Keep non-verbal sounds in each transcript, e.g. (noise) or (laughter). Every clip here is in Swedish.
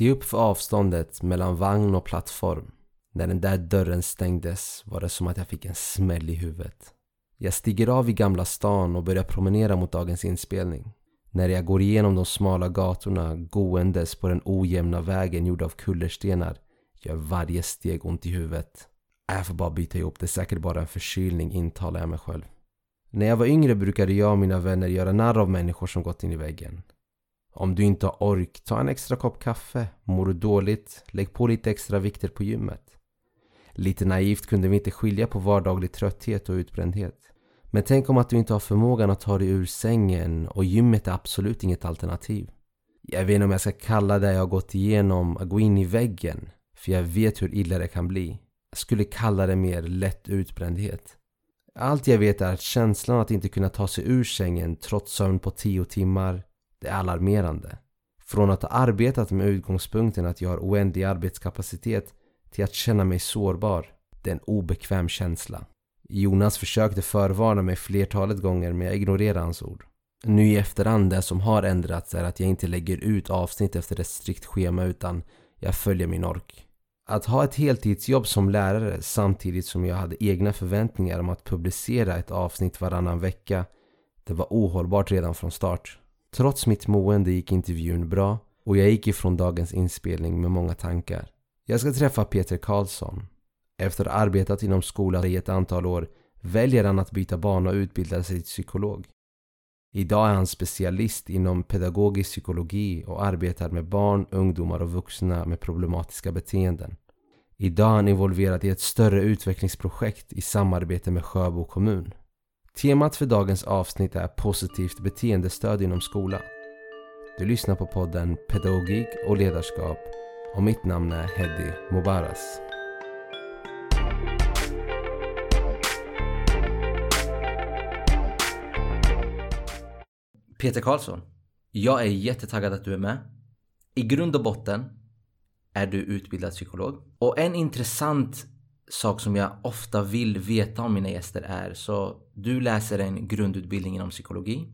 Se upp för avståndet mellan vagn och plattform. När den där dörren stängdes var det som att jag fick en smäll i huvudet. Jag stiger av i Gamla stan och börjar promenera mot dagens inspelning. När jag går igenom de smala gatorna gåendes på den ojämna vägen gjord av kullerstenar gör varje steg ont i huvudet. Jag får bara byta ihop, det är säkert bara en förkylning intalar jag mig själv. När jag var yngre brukade jag och mina vänner göra narr av människor som gått in i väggen. Om du inte har ork, ta en extra kopp kaffe. Mår du dåligt, lägg på lite extra vikter på gymmet. Lite naivt kunde vi inte skilja på vardaglig trötthet och utbrändhet. Men tänk om att du inte har förmågan att ta dig ur sängen och gymmet är absolut inget alternativ. Jag vet inte om jag ska kalla det jag har gått igenom att gå in i väggen. För jag vet hur illa det kan bli. Jag skulle kalla det mer lätt utbrändhet. Allt jag vet är att känslan att inte kunna ta sig ur sängen trots sömn på tio timmar, det är alarmerande. Från att ha arbetat med utgångspunkten att jag har oändlig arbetskapacitet till att känna mig sårbar. Det är en obekväm känsla. Jonas försökte förvarna mig flertalet gånger men jag ignorerade hans ord. Nu i efterhand, det som har ändrats är att jag inte lägger ut avsnitt efter ett strikt schema utan jag följer min ork. Att ha ett heltidsjobb som lärare samtidigt som jag hade egna förväntningar om att publicera ett avsnitt varannan vecka, det var ohållbart redan från start. Trots mitt mående gick intervjun bra och jag gick ifrån dagens inspelning med många tankar. Jag ska träffa Peter Karlsson. Efter att ha arbetat inom skolan i ett antal år väljer han att byta bana och utbilda sig till psykolog. Idag är han specialist inom pedagogisk psykologi och arbetar med barn, ungdomar och vuxna med problematiska beteenden. Idag är han involverad i ett större utvecklingsprojekt i samarbete med Sjöbo kommun. Temat för dagens avsnitt är positivt beteendestöd inom skolan. Du lyssnar på podden Pedagogik och ledarskap och mitt namn är Hedi Mubaras. Peter Karlsson, jag är jättetaggad att du är med. I grund och botten är du utbildad psykolog. Och en intressant sak som jag ofta vill veta om mina gäster är så du läser en grundutbildning inom psykologi.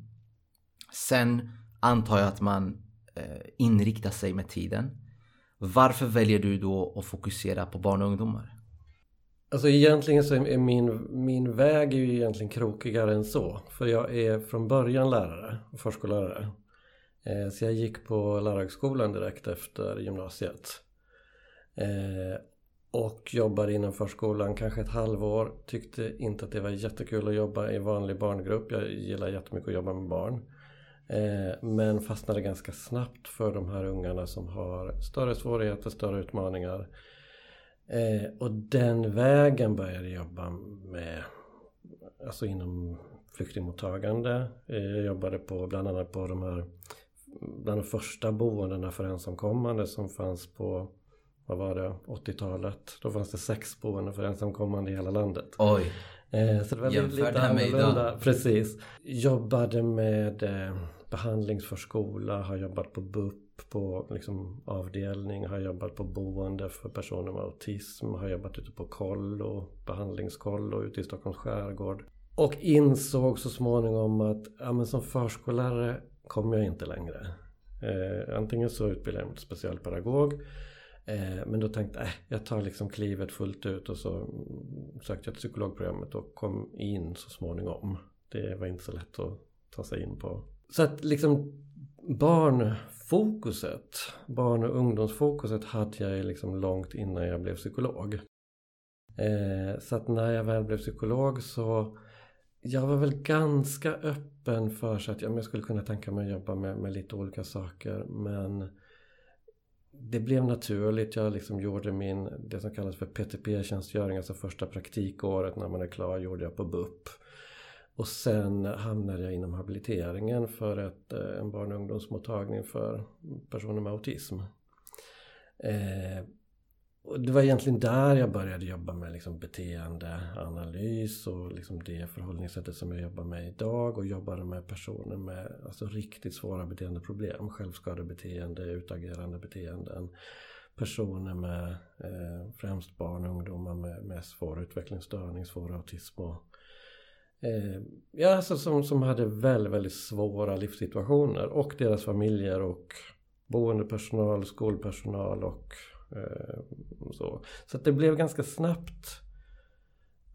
Sen antar jag att man eh, inriktar sig med tiden. Varför väljer du då att fokusera på barn och ungdomar? Alltså egentligen så är min, min väg är ju egentligen krokigare än så. För jag är från början lärare och förskollärare. Eh, så jag gick på lärarhögskolan direkt efter gymnasiet. Eh, och jobbade inom förskolan kanske ett halvår. Tyckte inte att det var jättekul att jobba i vanlig barngrupp. Jag gillar jättemycket att jobba med barn. Eh, men fastnade ganska snabbt för de här ungarna som har större svårigheter, större utmaningar. Eh, och den vägen började jag jobba med, alltså inom flyktingmottagande. Eh, jag jobbade på bland annat på de här, bland de första boendena för ensamkommande som fanns på vad var det, 80-talet. Då fanns det sex boenden för ensamkommande i hela landet. Oj! Eh, så det var Jämför lite annorlunda. Precis. Jobbade med eh, behandlingsförskola, har jobbat på BUP, på liksom, avdelning, har jobbat på boende för personer med autism, har jobbat ute på kollo, behandlingskollo ute i Stockholms skärgård. Och insåg så småningom att ja, men som förskollärare kommer jag inte längre. Eh, antingen så utbildar jag mig till specialpedagog Eh, men då tänkte jag, äh, jag tar liksom klivet fullt ut och så sökte jag till psykologprogrammet och kom in så småningom. Det var inte så lätt att ta sig in på så att liksom barnfokuset, barn och ungdomsfokuset hade jag liksom långt innan jag blev psykolog. Eh, så att när jag väl blev psykolog så jag var väl ganska öppen för så att jag skulle kunna tänka mig att jobba med, med lite olika saker men det blev naturligt. Jag liksom gjorde min, det som kallas för PTP-tjänstgöring, alltså första praktikåret när man är klar, gjorde jag på BUP. Och sen hamnade jag inom habiliteringen för ett, eh, en barn och ungdomsmottagning för personer med autism. Eh, och det var egentligen där jag började jobba med liksom beteendeanalys och liksom det förhållningssättet som jag jobbar med idag och jobbade med personer med alltså riktigt svåra beteendeproblem. Självskadebeteende, utagerande beteenden. Personer med eh, främst barn och ungdomar med, med svår utvecklingsstörning, svår autism och eh, ja, alltså som, som hade väldigt, väldigt svåra livssituationer och deras familjer och boendepersonal, skolpersonal och så. Så att det blev ganska snabbt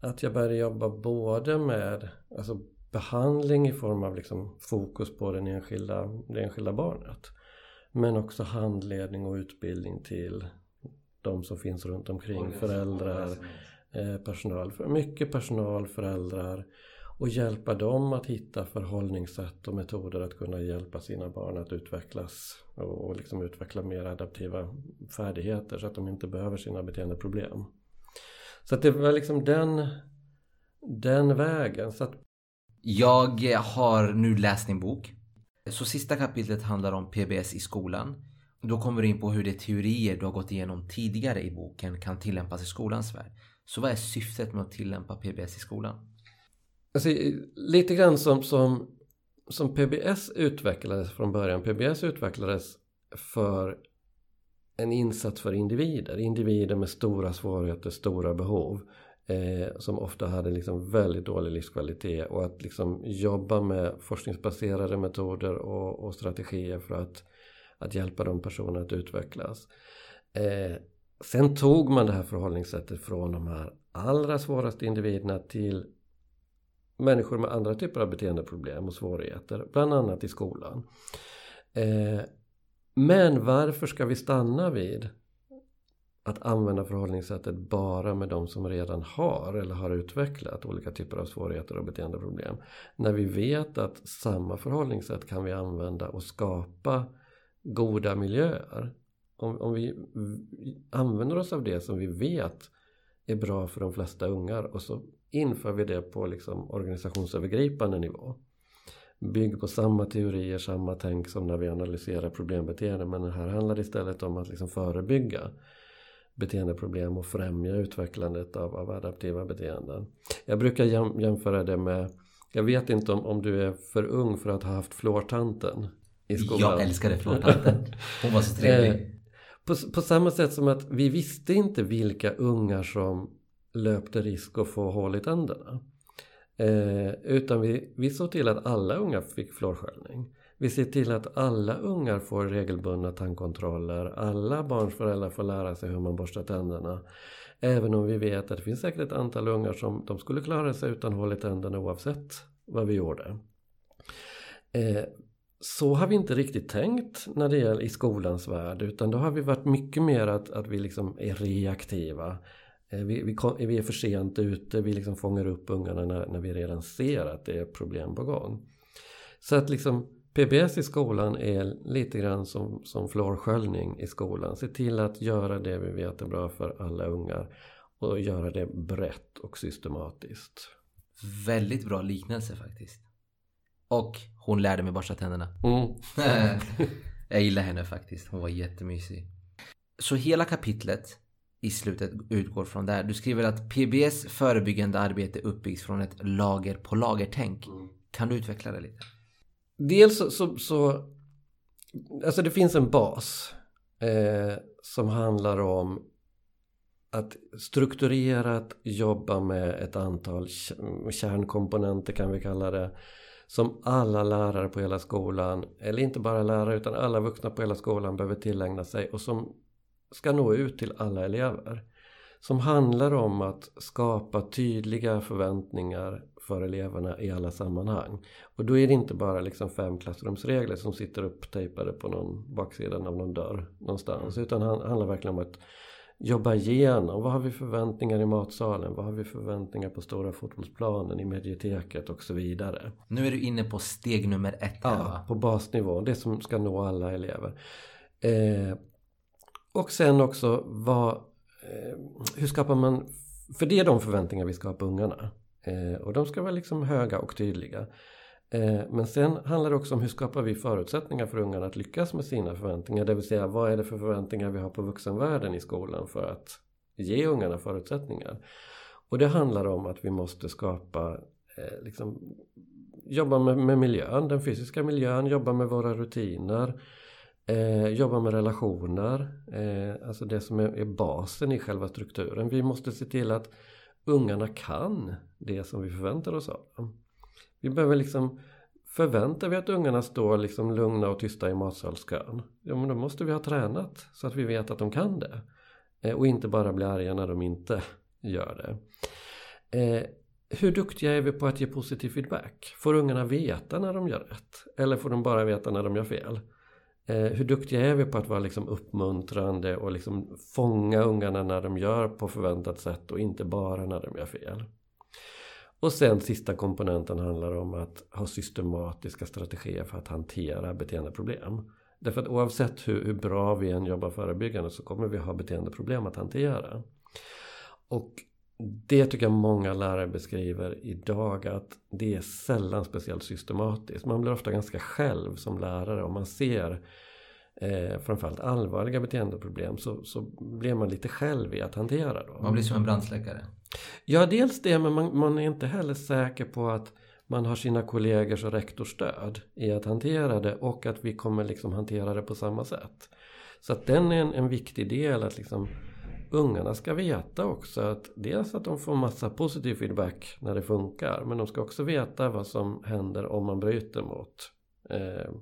att jag började jobba både med alltså behandling i form av liksom fokus på den enskilda, det enskilda barnet. Men också handledning och utbildning till de som finns runt omkring, föräldrar, eh, personal, mycket personal, föräldrar och hjälpa dem att hitta förhållningssätt och metoder att kunna hjälpa sina barn att utvecklas och liksom utveckla mer adaptiva färdigheter så att de inte behöver sina beteendeproblem. Så att det var liksom den, den vägen. Så att... Jag har nu läst din bok. Så sista kapitlet handlar om PBS i skolan. Då kommer du in på hur de teorier du har gått igenom tidigare i boken kan tillämpas i skolans värld. Så vad är syftet med att tillämpa PBS i skolan? Alltså, lite grann som, som, som PBS utvecklades från början. PBS utvecklades för en insats för individer. Individer med stora svårigheter, stora behov. Eh, som ofta hade liksom väldigt dålig livskvalitet. Och att liksom jobba med forskningsbaserade metoder och, och strategier för att, att hjälpa de personerna att utvecklas. Eh, sen tog man det här förhållningssättet från de här allra svåraste individerna till människor med andra typer av beteendeproblem och svårigheter, bland annat i skolan. Eh, men varför ska vi stanna vid att använda förhållningssättet bara med de som redan har eller har utvecklat olika typer av svårigheter och beteendeproblem. När vi vet att samma förhållningssätt kan vi använda och skapa goda miljöer. Om, om vi använder oss av det som vi vet är bra för de flesta ungar och så inför vi det på liksom organisationsövergripande nivå. Bygg på samma teorier, samma tänk som när vi analyserar problembeteende men här handlar det istället om att liksom förebygga beteendeproblem och främja utvecklandet av, av adaptiva beteenden. Jag brukar jäm, jämföra det med jag vet inte om, om du är för ung för att ha haft flårtanten i skolan. Jag älskade flårtanten. Hon var så (laughs) trevlig. Eh, på, på samma sätt som att vi visste inte vilka ungar som löpte risk att få hål i tänderna. Eh, utan vi, vi såg till att alla ungar fick fluorsköljning. Vi ser till att alla ungar får regelbundna tandkontroller. Alla barns föräldrar får lära sig hur man borstar tänderna. Även om vi vet att det finns säkert ett antal ungar som de skulle klara sig utan hål i tänderna oavsett vad vi gjorde. Eh, så har vi inte riktigt tänkt när det gäller i skolans värld utan då har vi varit mycket mer att, att vi liksom är reaktiva. Eh, vi, vi, kom, vi, är för sent ute, vi liksom fångar upp ungarna när, när, vi redan ser att det är problem på gång. Så att liksom PBS i skolan är lite grann som, som fluorsköljning i skolan. Se till att göra det vi vet är bra för alla ungar och göra det brett och systematiskt. Väldigt bra liknelse faktiskt. Och hon lärde mig borsta tänderna. Mm. (laughs) Jag gillar henne faktiskt. Hon var jättemysig. Så hela kapitlet i slutet utgår från där. Du skriver att PBS förebyggande arbete uppbyggs från ett lager på lager-tänk. Mm. Kan du utveckla det lite? Dels så, så, så alltså det finns en bas eh, som handlar om att strukturerat jobba med ett antal kärnkomponenter kan vi kalla det som alla lärare på hela skolan, eller inte bara lärare utan alla vuxna på hela skolan behöver tillägna sig och som ska nå ut till alla elever. Som handlar om att skapa tydliga förväntningar för eleverna i alla sammanhang. Och då är det inte bara liksom fem klassrumsregler som sitter upptejpade på någon baksidan av någon dörr någonstans. Utan det handlar verkligen om att jobba igenom. Vad har vi förväntningar i matsalen? Vad har vi förväntningar på stora fotbollsplanen, i medieteket och så vidare. Nu är du inne på steg nummer ett här, Ja, va? på basnivå. Det som ska nå alla elever. Eh, och sen också vad, eh, hur skapar man, för det är de förväntningar vi ska ha på ungarna. Eh, och de ska vara liksom höga och tydliga. Eh, men sen handlar det också om hur skapar vi förutsättningar för ungarna att lyckas med sina förväntningar. Det vill säga vad är det för förväntningar vi har på vuxenvärlden i skolan för att ge ungarna förutsättningar. Och det handlar om att vi måste skapa, eh, liksom, jobba med, med miljön, den fysiska miljön, jobba med våra rutiner. Eh, jobba med relationer, eh, alltså det som är, är, basen i själva strukturen. Vi måste se till att ungarna kan det som vi förväntar oss av dem. Vi behöver liksom Förväntar vi att ungarna står liksom lugna och tysta i matsalskön? Ja men då måste vi ha tränat så att vi vet att de kan det. Eh, och inte bara bli arga när de inte gör det. Eh, hur duktiga är vi på att ge positiv feedback? Får ungarna veta när de gör rätt? Eller får de bara veta när de gör fel? Eh, hur duktiga är vi på att vara liksom uppmuntrande och liksom fånga ungarna när de gör på förväntat sätt och inte bara när de gör fel? Och sen sista komponenten handlar om att ha systematiska strategier för att hantera beteendeproblem. Därför att oavsett hur, hur bra vi än jobbar förebyggande så kommer vi ha beteendeproblem att hantera. Och det tycker jag många lärare beskriver idag att det är sällan speciellt systematiskt. Man blir ofta ganska själv som lärare och man ser eh, framförallt allvarliga beteendeproblem så, så blir man lite själv i att hantera dem. Man blir som en brandsläckare. Ja, dels det, men man, man är inte heller säker på att man har sina kollegors och rektors stöd i att hantera det och att vi kommer liksom hantera det på samma sätt. Så att den är en, en viktig del att liksom ungarna ska veta också att dels att de får massa positiv feedback när det funkar men de ska också veta vad som händer om man bryter mot. Eh,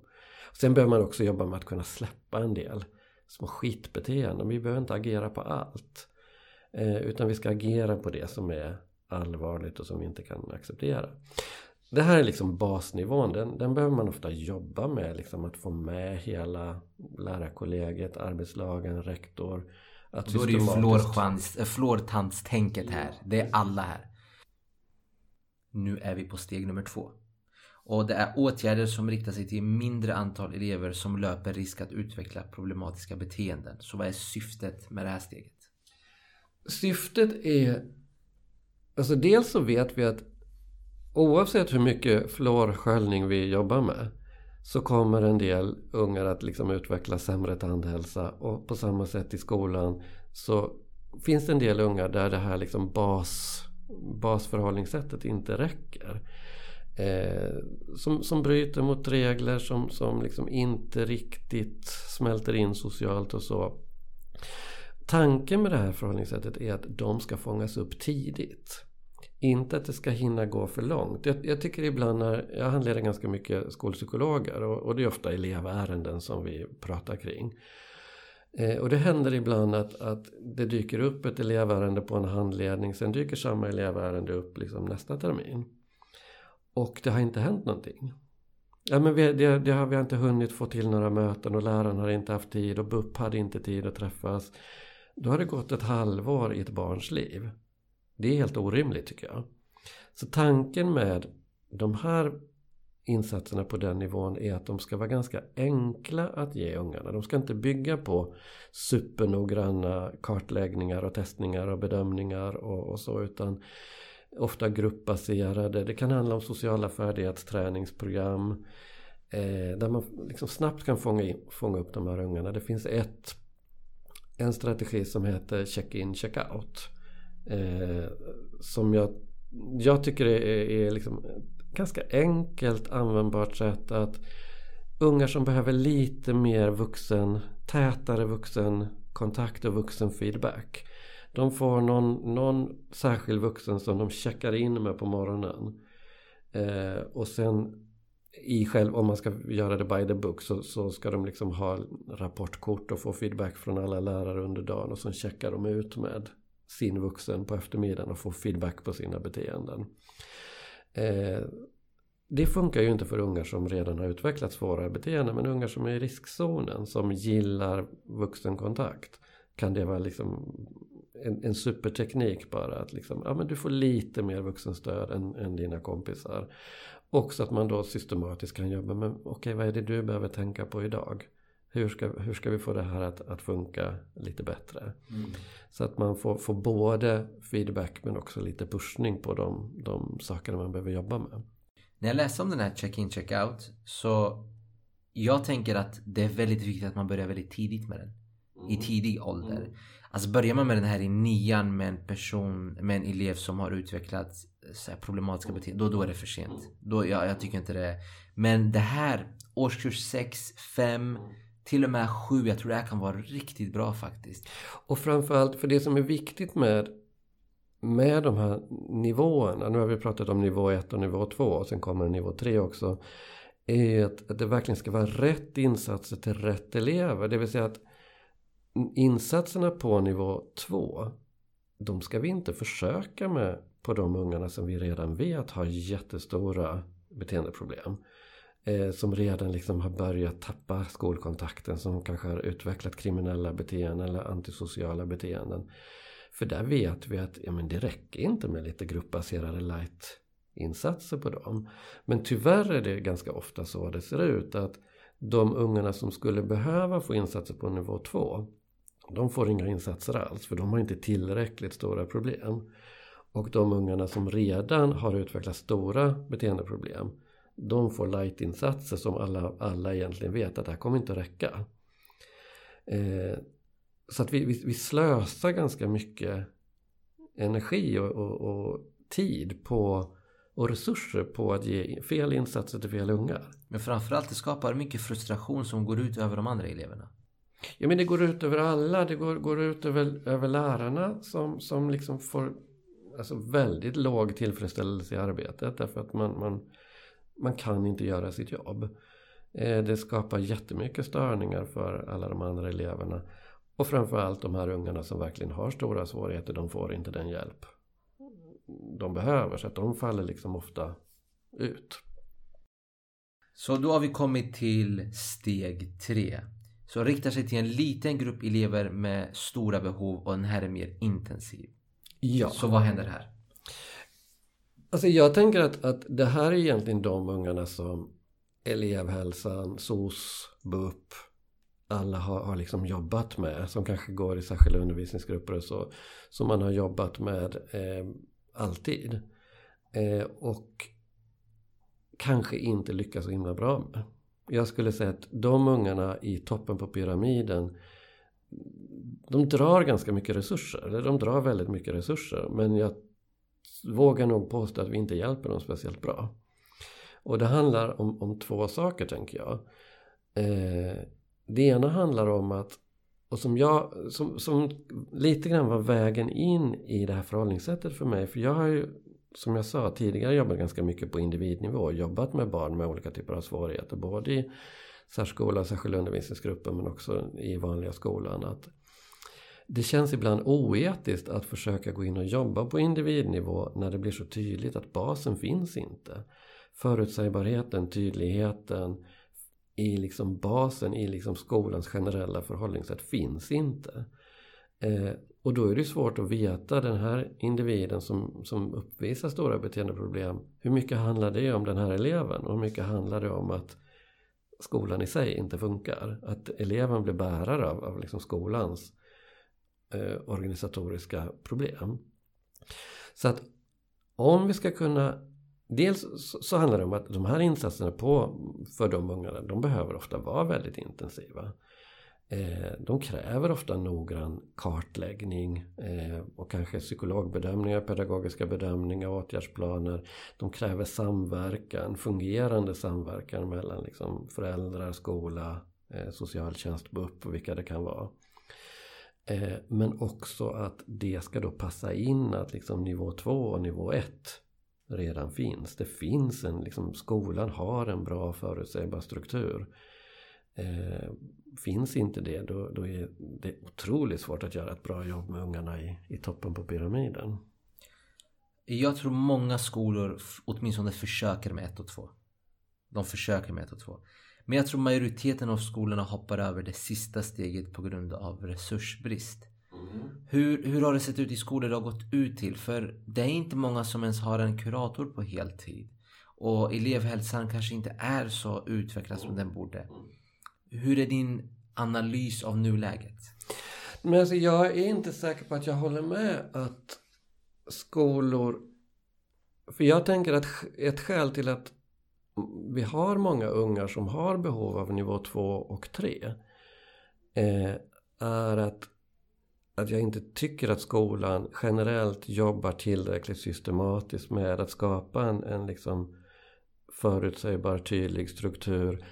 sen behöver man också jobba med att kunna släppa en del små skitbeteenden. Vi behöver inte agera på allt. Eh, utan vi ska agera på det som är allvarligt och som vi inte kan acceptera. Det här är liksom basnivån. Den, den behöver man ofta jobba med. Liksom att få med hela lärarkollegiet, arbetslagen, rektor. Att Då är det ju äh, flårtandstänket här. Det är alla här. Nu är vi på steg nummer två. Och det är åtgärder som riktar sig till mindre antal elever som löper risk att utveckla problematiska beteenden. Så vad är syftet med det här steget? Syftet är... Alltså dels så vet vi att oavsett hur mycket fluorsköljning vi jobbar med så kommer en del ungar att liksom utveckla sämre tandhälsa och på samma sätt i skolan så finns det en del ungar där det här liksom bas, basförhållningssättet inte räcker. Eh, som, som bryter mot regler som, som liksom inte riktigt smälter in socialt och så. Tanken med det här förhållningssättet är att de ska fångas upp tidigt. Inte att det ska hinna gå för långt. Jag, jag tycker ibland när jag handleder ganska mycket skolpsykologer och, och det är ofta elevärenden som vi pratar kring. Eh, och det händer ibland att, att det dyker upp ett elevärende på en handledning. Sen dyker samma elevärende upp liksom nästa termin. Och det har inte hänt någonting. Ja, men vi, det, det har vi inte hunnit få till några möten och läraren har inte haft tid och BUP hade inte tid att träffas. Då har det gått ett halvår i ett barns liv. Det är helt orimligt tycker jag. Så tanken med de här insatserna på den nivån är att de ska vara ganska enkla att ge ungarna. De ska inte bygga på supernoggranna kartläggningar och testningar och bedömningar och, och så utan ofta gruppbaserade. Det kan handla om sociala färdighetsträningsprogram eh, där man liksom snabbt kan fånga, in, fånga upp de här ungarna. Det finns ett, en strategi som heter check-in, check-out. Eh, som jag, jag tycker är, är liksom ett ganska enkelt användbart sätt att ungar som behöver lite mer vuxen, tätare vuxen kontakt och vuxen feedback. De får någon, någon särskild vuxen som de checkar in med på morgonen. Eh, och sen i själv, om man ska göra det by the book så, så ska de liksom ha rapportkort och få feedback från alla lärare under dagen och sen checkar de ut med sin vuxen på eftermiddagen och får feedback på sina beteenden. Eh, det funkar ju inte för ungar som redan har utvecklat svåra beteenden men ungar som är i riskzonen som gillar vuxenkontakt kan det vara liksom en, en superteknik bara att liksom, ja men du får lite mer vuxenstöd än, än dina kompisar. Också att man då systematiskt kan jobba med, okej okay, vad är det du behöver tänka på idag? Hur ska, hur ska vi få det här att, att funka lite bättre? Mm. Så att man får, får både feedback men också lite pushning på de, de sakerna man behöver jobba med. När jag läser om den här check-in check-out så jag tänker att det är väldigt viktigt att man börjar väldigt tidigt med den. I mm. tidig ålder. Mm. Alltså börjar man med den här i nian med en person, med en elev som har utvecklat eh, så problematiska beteenden, då, då är det för sent. Då, ja, jag tycker inte det. Men det här, årskurs 6, 5, till och med 7, jag tror det här kan vara riktigt bra faktiskt. Och framförallt, för det som är viktigt med med de här nivåerna, nu har vi pratat om nivå 1 och nivå 2 och sen kommer nivå 3 också. är att, att det verkligen ska vara rätt insatser till rätt elever. Det vill säga att insatserna på nivå 2 de ska vi inte försöka med på de ungarna som vi redan vet har jättestora beteendeproblem. Eh, som redan liksom har börjat tappa skolkontakten, som kanske har utvecklat kriminella beteenden eller antisociala beteenden. För där vet vi att ja, men det räcker inte med lite gruppbaserade light-insatser på dem. Men tyvärr är det ganska ofta så det ser ut att de ungarna som skulle behöva få insatser på nivå 2 de får inga insatser alls för de har inte tillräckligt stora problem. Och de ungarna som redan har utvecklat stora beteendeproblem de får light-insatser som alla, alla egentligen vet att det här kommer inte att räcka. Eh, så att vi, vi, vi, slösar ganska mycket energi och, och, och, tid på och resurser på att ge fel insatser till fel ungar. Men framförallt det skapar mycket frustration som går ut över de andra eleverna. Ja men det går ut över alla. Det går, går ut över, över lärarna som, som liksom får alltså väldigt låg tillfredsställelse i arbetet. Därför att man, man, man kan inte göra sitt jobb. Eh, det skapar jättemycket störningar för alla de andra eleverna. Och framförallt de här ungarna som verkligen har stora svårigheter. De får inte den hjälp de behöver. Så att de faller liksom ofta ut. Så då har vi kommit till steg tre. Så riktar sig till en liten grupp elever med stora behov och den här är mer intensiv. Ja. Så vad händer här? Alltså jag tänker att, att det här är egentligen de ungarna som elevhälsan, SOS, BUP, alla har, har liksom jobbat med. Som kanske går i särskilda undervisningsgrupper och så. Som man har jobbat med eh, alltid. Eh, och kanske inte lyckas så himla bra med. Jag skulle säga att de ungarna i toppen på pyramiden de drar ganska mycket resurser. Eller de drar väldigt mycket resurser. Men jag vågar nog påstå att vi inte hjälper dem speciellt bra. Och det handlar om, om två saker tänker jag. Eh, det ena handlar om att, och som jag, som, som lite grann var vägen in i det här förhållningssättet för mig. För jag har ju, som jag sa tidigare, jobbat ganska mycket på individnivå. Jobbat med barn med olika typer av svårigheter. Både i särskola, särskilda undervisningsgrupper men också i vanliga skolan. Att det känns ibland oetiskt att försöka gå in och jobba på individnivå när det blir så tydligt att basen finns inte. Förutsägbarheten, tydligheten i liksom basen i liksom skolans generella förhållningssätt finns inte. Eh, och då är det svårt att veta den här individen som, som uppvisar stora beteendeproblem. Hur mycket handlar det om den här eleven? Och hur mycket handlar det om att skolan i sig inte funkar? Att eleven blir bärare av, av liksom skolans eh, organisatoriska problem. Så att om vi ska kunna Dels så handlar det om att de här insatserna på, för de ungarna, de behöver ofta vara väldigt intensiva. Eh, de kräver ofta noggrann kartläggning eh, och kanske psykologbedömningar, pedagogiska bedömningar, åtgärdsplaner. De kräver samverkan, fungerande samverkan mellan liksom föräldrar, skola, eh, socialtjänst, BUP och vilka det kan vara. Men också att det ska då passa in att liksom nivå 2 och nivå 1 redan finns. Det finns en, liksom, skolan har en bra förutsägbar struktur. Eh, finns inte det då, då är det otroligt svårt att göra ett bra jobb med ungarna i, i toppen på pyramiden. Jag tror många skolor åtminstone försöker med 1 och 2. De försöker med 1 och 2. Men jag tror majoriteten av skolorna hoppar över det sista steget på grund av resursbrist. Mm. Hur, hur har det sett ut i skolor du har gått ut till? För det är inte många som ens har en kurator på heltid. Och elevhälsan kanske inte är så utvecklad som den borde. Hur är din analys av nuläget? Men alltså, jag är inte säker på att jag håller med att skolor... För jag tänker att ett skäl till att vi har många ungar som har behov av nivå 2 och 3 eh, är att, att jag inte tycker att skolan generellt jobbar tillräckligt systematiskt med att skapa en, en liksom förutsägbar tydlig struktur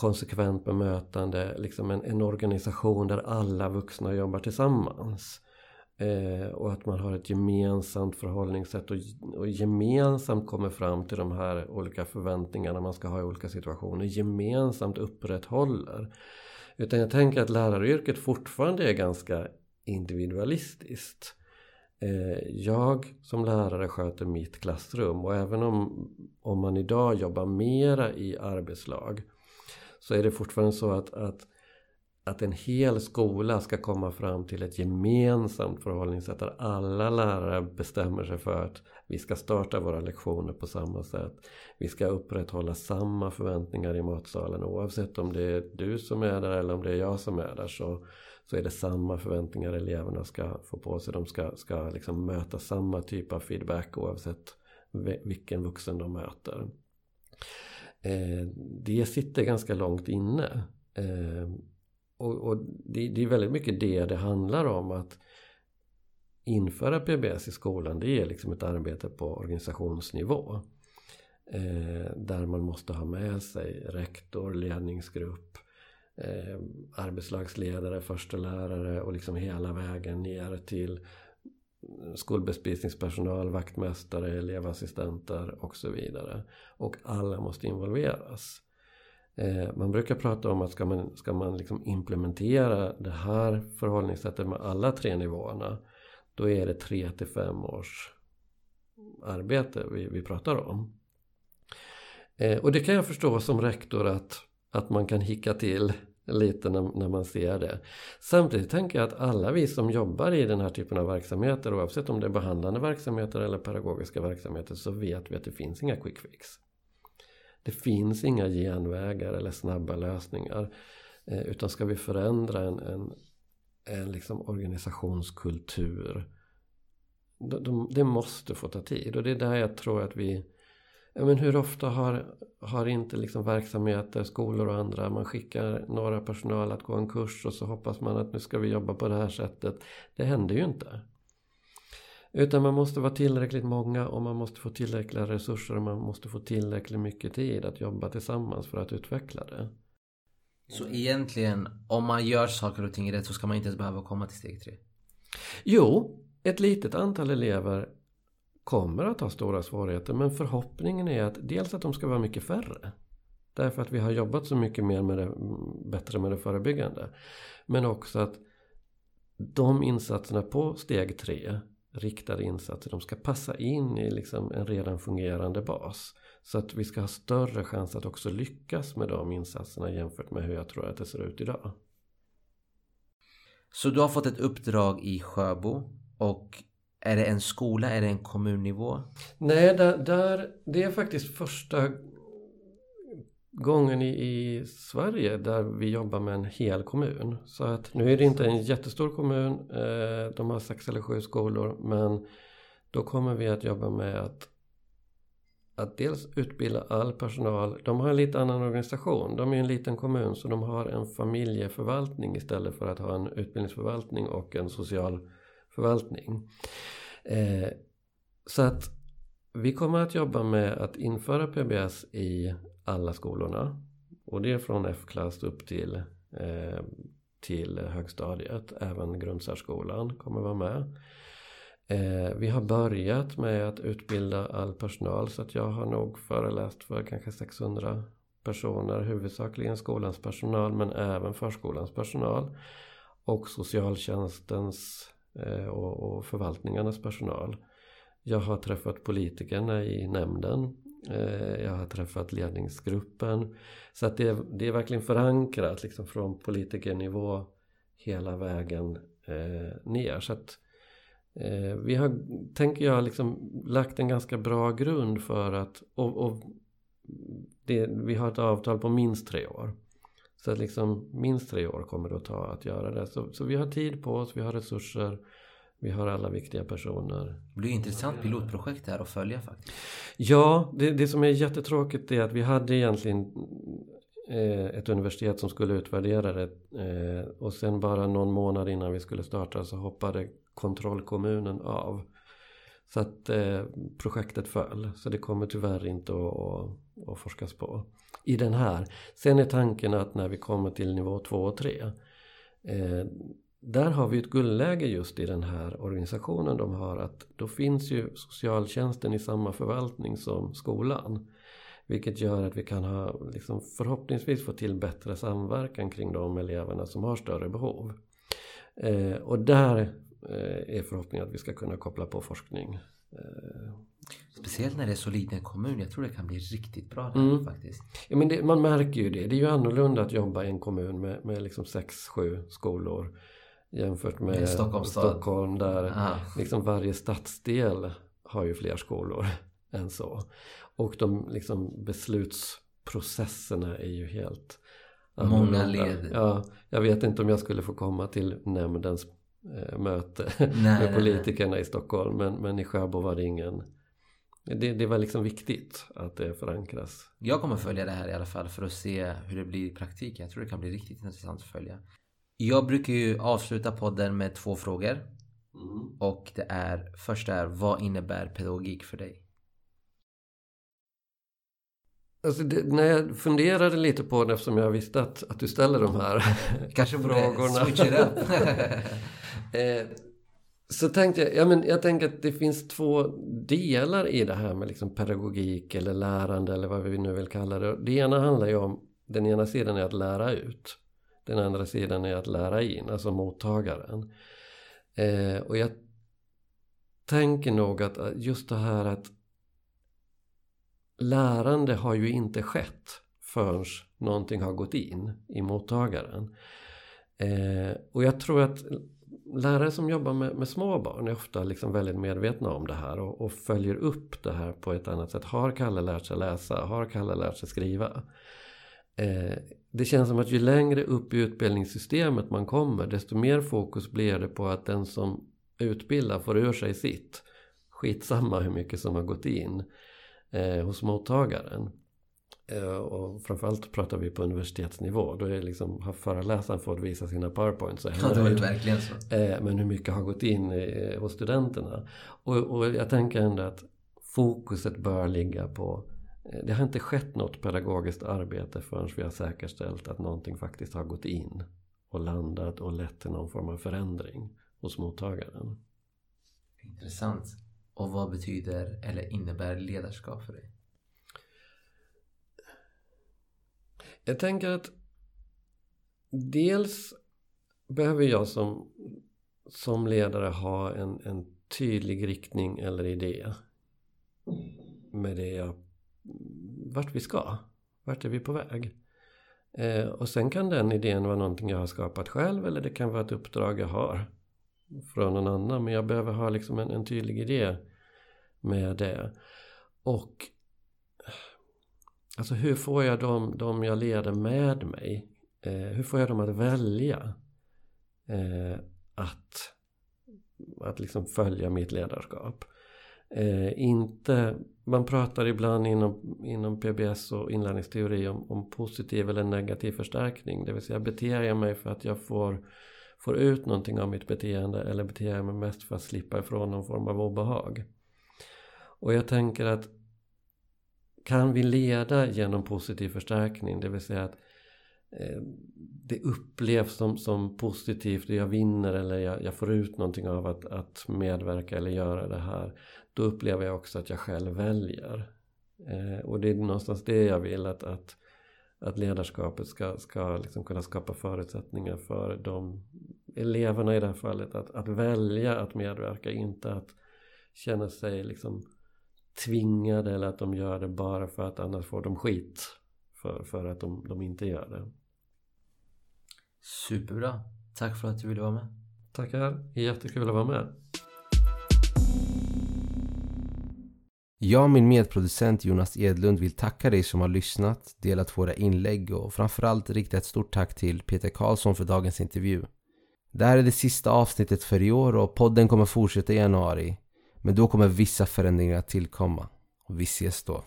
konsekvent bemötande, liksom en, en organisation där alla vuxna jobbar tillsammans. Eh, och att man har ett gemensamt förhållningssätt och, och gemensamt kommer fram till de här olika förväntningarna man ska ha i olika situationer. Gemensamt upprätthåller. Utan jag tänker att läraryrket fortfarande är ganska individualistiskt. Eh, jag som lärare sköter mitt klassrum och även om, om man idag jobbar mera i arbetslag så är det fortfarande så att, att att en hel skola ska komma fram till ett gemensamt förhållningssätt där alla lärare bestämmer sig för att vi ska starta våra lektioner på samma sätt. Vi ska upprätthålla samma förväntningar i matsalen oavsett om det är du som är där eller om det är jag som är där så, så är det samma förväntningar eleverna ska få på sig. De ska, ska liksom möta samma typ av feedback oavsett vilken vuxen de möter. Eh, det sitter ganska långt inne. Eh, och, och det, det, är väldigt mycket det det handlar om. Att införa PBS i skolan det är liksom ett arbete på organisationsnivå. Eh, där man måste ha med sig rektor, ledningsgrupp, eh, arbetslagsledare, förstelärare och liksom hela vägen ner till skolbespisningspersonal, vaktmästare, elevassistenter och så vidare. Och alla måste involveras. Eh, man brukar prata om att ska man, ska man liksom implementera det här förhållningssättet med alla tre nivåerna då är det tre till fem års arbete vi, vi pratar om. Eh, och det kan jag förstå som rektor att, att man kan hicka till lite när, när man ser det. Samtidigt tänker jag att alla vi som jobbar i den här typen av verksamheter oavsett om det är behandlande verksamheter eller pedagogiska verksamheter så vet vi att det finns inga quick fix. Det finns inga genvägar eller snabba lösningar. Eh, utan ska vi förändra en, en, en liksom organisationskultur det måste få ta tid och det är där jag tror att vi men hur ofta har, har inte liksom verksamheter, skolor och andra man skickar några personal att gå en kurs och så hoppas man att nu ska vi jobba på det här sättet. Det händer ju inte. Utan man måste vara tillräckligt många och man måste få tillräckliga resurser och man måste få tillräckligt mycket tid att jobba tillsammans för att utveckla det. Så egentligen, om man gör saker och ting rätt så ska man inte ens behöva komma till steg tre? Jo, ett litet antal elever kommer att ha stora svårigheter men förhoppningen är att dels att de ska vara mycket färre. Därför att vi har jobbat så mycket mer med det, bättre med det förebyggande. Men också att de insatserna på steg tre riktade insatser. De ska passa in i liksom en redan fungerande bas. Så att vi ska ha större chans att också lyckas med de insatserna jämfört med hur jag tror att det ser ut idag. Så du har fått ett uppdrag i Sjöbo och är det en skola, är det en kommunnivå? Nej, där, där, det är faktiskt första gången i, i, Sverige där vi jobbar med en hel kommun. Så att nu är det inte en jättestor kommun, eh, de har sex eller sju skolor, men då kommer vi att jobba med att, att dels utbilda all personal. De har en lite annan organisation, de är en liten kommun så de har en familjeförvaltning istället för att ha en utbildningsförvaltning och en social förvaltning. Eh, så att vi kommer att jobba med att införa PBS i alla skolorna. Och det är från F-klass upp till, eh, till högstadiet. Även grundsärskolan kommer vara med. Eh, vi har börjat med att utbilda all personal så att jag har nog föreläst för kanske 600 personer. Huvudsakligen skolans personal men även förskolans personal. Och socialtjänstens Eh, och, och förvaltningarnas personal. Jag har träffat politikerna i nämnden eh, jag har träffat ledningsgruppen. Så att det, det är verkligen förankrat liksom från politikernivå hela vägen eh, ner. Så att vi har, tänker jag, liksom lagt en ganska bra grund för att och, och det, vi har ett avtal på minst tre år. Så att liksom minst tre år kommer det att ta att göra det. Så, så vi har tid på oss, vi har resurser. Vi har alla viktiga personer. Det blir ett intressant pilotprojekt här att följa faktiskt. Ja, det, det som är jättetråkigt är att vi hade egentligen eh, ett universitet som skulle utvärdera det eh, och sen bara någon månad innan vi skulle starta så hoppade kontrollkommunen av. Så att eh, projektet föll. Så det kommer tyvärr inte att, att, att forskas på. I den här. Sen är tanken att när vi kommer till nivå 2 och 3 eh, där har vi ett guldläge just i den här organisationen de har att då finns ju socialtjänsten i samma förvaltning som skolan. Vilket gör att vi kan ha, liksom, förhoppningsvis få till bättre samverkan kring de eleverna som har större behov. Eh, och där eh, är förhoppningen att vi ska kunna koppla på forskning. Eh, Speciellt när det är så liten kommun. Jag tror det kan bli riktigt bra där mm. faktiskt. Ja, men det, man märker ju det. Det är ju annorlunda att jobba i en kommun med, med liksom sex, sju skolor jämfört med Stockholm, Stockholm där liksom varje stadsdel har ju fler skolor (laughs) än så. Och de liksom beslutsprocesserna är ju helt Många led. Ja, jag vet inte om jag skulle få komma till nämndens eh, möte nej, (laughs) med politikerna nej. i Stockholm. Men, men i Sjöbo var det ingen det, det var liksom viktigt att det förankras. Jag kommer följa det här i alla fall för att se hur det blir i praktiken. Jag tror det kan bli riktigt intressant att följa. Jag brukar ju avsluta podden med två frågor. Mm. Och det är, första är, vad innebär pedagogik för dig? Alltså det, när jag funderade lite på det eftersom jag visste att, att du ställer de här Kanske (laughs) frågorna. Switch it up. eh, så tänkte jag, ja men jag tänker att det finns två delar i det här med liksom pedagogik eller lärande eller vad vi nu vill kalla det. Det ena handlar ju om, den ena sidan är att lära ut. Den andra sidan är att lära in, alltså mottagaren. Eh, och jag tänker nog att just det här att lärande har ju inte skett förrän någonting har gått in i mottagaren. Eh, och jag tror att lärare som jobbar med, med små barn är ofta liksom väldigt medvetna om det här och, och, följer upp det här på ett annat sätt. Har Kalle lärt sig läsa? Har Kalle lärt sig skriva? Eh, det känns som att ju längre upp i utbildningssystemet man kommer desto mer fokus blir det på att den som utbildar får ur sig sitt. Skitsamma hur mycket som har gått in eh, hos mottagaren. Eh, och framförallt pratar vi på universitetsnivå. Då är liksom, har föreläsaren fått visa sina powerpoints. Ja, det var verkligen så. Eh, men hur mycket har gått in eh, hos studenterna? Och, och jag tänker ändå att fokuset bör ligga på det har inte skett något pedagogiskt arbete förrän vi har säkerställt att någonting faktiskt har gått in och landat och lett till någon form av förändring hos mottagaren. Intressant. Och vad betyder eller innebär ledarskap för dig? Jag tänker att dels behöver jag som, som ledare ha en, en tydlig riktning eller idé med det jag, vart vi ska. Vart är vi på väg? Eh, och sen kan den idén vara någonting jag har skapat själv eller det kan vara ett uppdrag jag har från någon annan. Men jag behöver ha liksom en, en tydlig idé med det. Och alltså hur får jag dem, dem jag leder med mig? Eh, hur får jag dem att välja eh, att, att liksom följa mitt ledarskap? Eh, inte, man pratar ibland inom, inom PBS och inlärningsteori om, om positiv eller negativ förstärkning. Det vill säga beter jag mig för att jag får, får ut någonting av mitt beteende eller beter jag mig mest för att slippa ifrån någon form av obehag? Och jag tänker att kan vi leda genom positiv förstärkning, det vill säga att eh, det upplevs som, som positivt och jag vinner eller jag, jag, får ut någonting av att, att medverka eller göra det här. Då upplever jag också att jag själv väljer. Eh, och det är någonstans det jag vill att, att, att ledarskapet ska, ska liksom kunna skapa förutsättningar för de eleverna i det här fallet att, att välja att medverka, inte att känna sig liksom tvingade eller att de gör det bara för att annars får de skit för, för att de, de inte gör det. Superbra. Tack för att du ville vara med. Tackar. Jättekul att vara med. Jag och min medproducent Jonas Edlund vill tacka dig som har lyssnat, delat våra inlägg och framförallt rikta ett stort tack till Peter Karlsson för dagens intervju. Det här är det sista avsnittet för i år och podden kommer fortsätta i januari. Men då kommer vissa förändringar att tillkomma. Och vi ses då.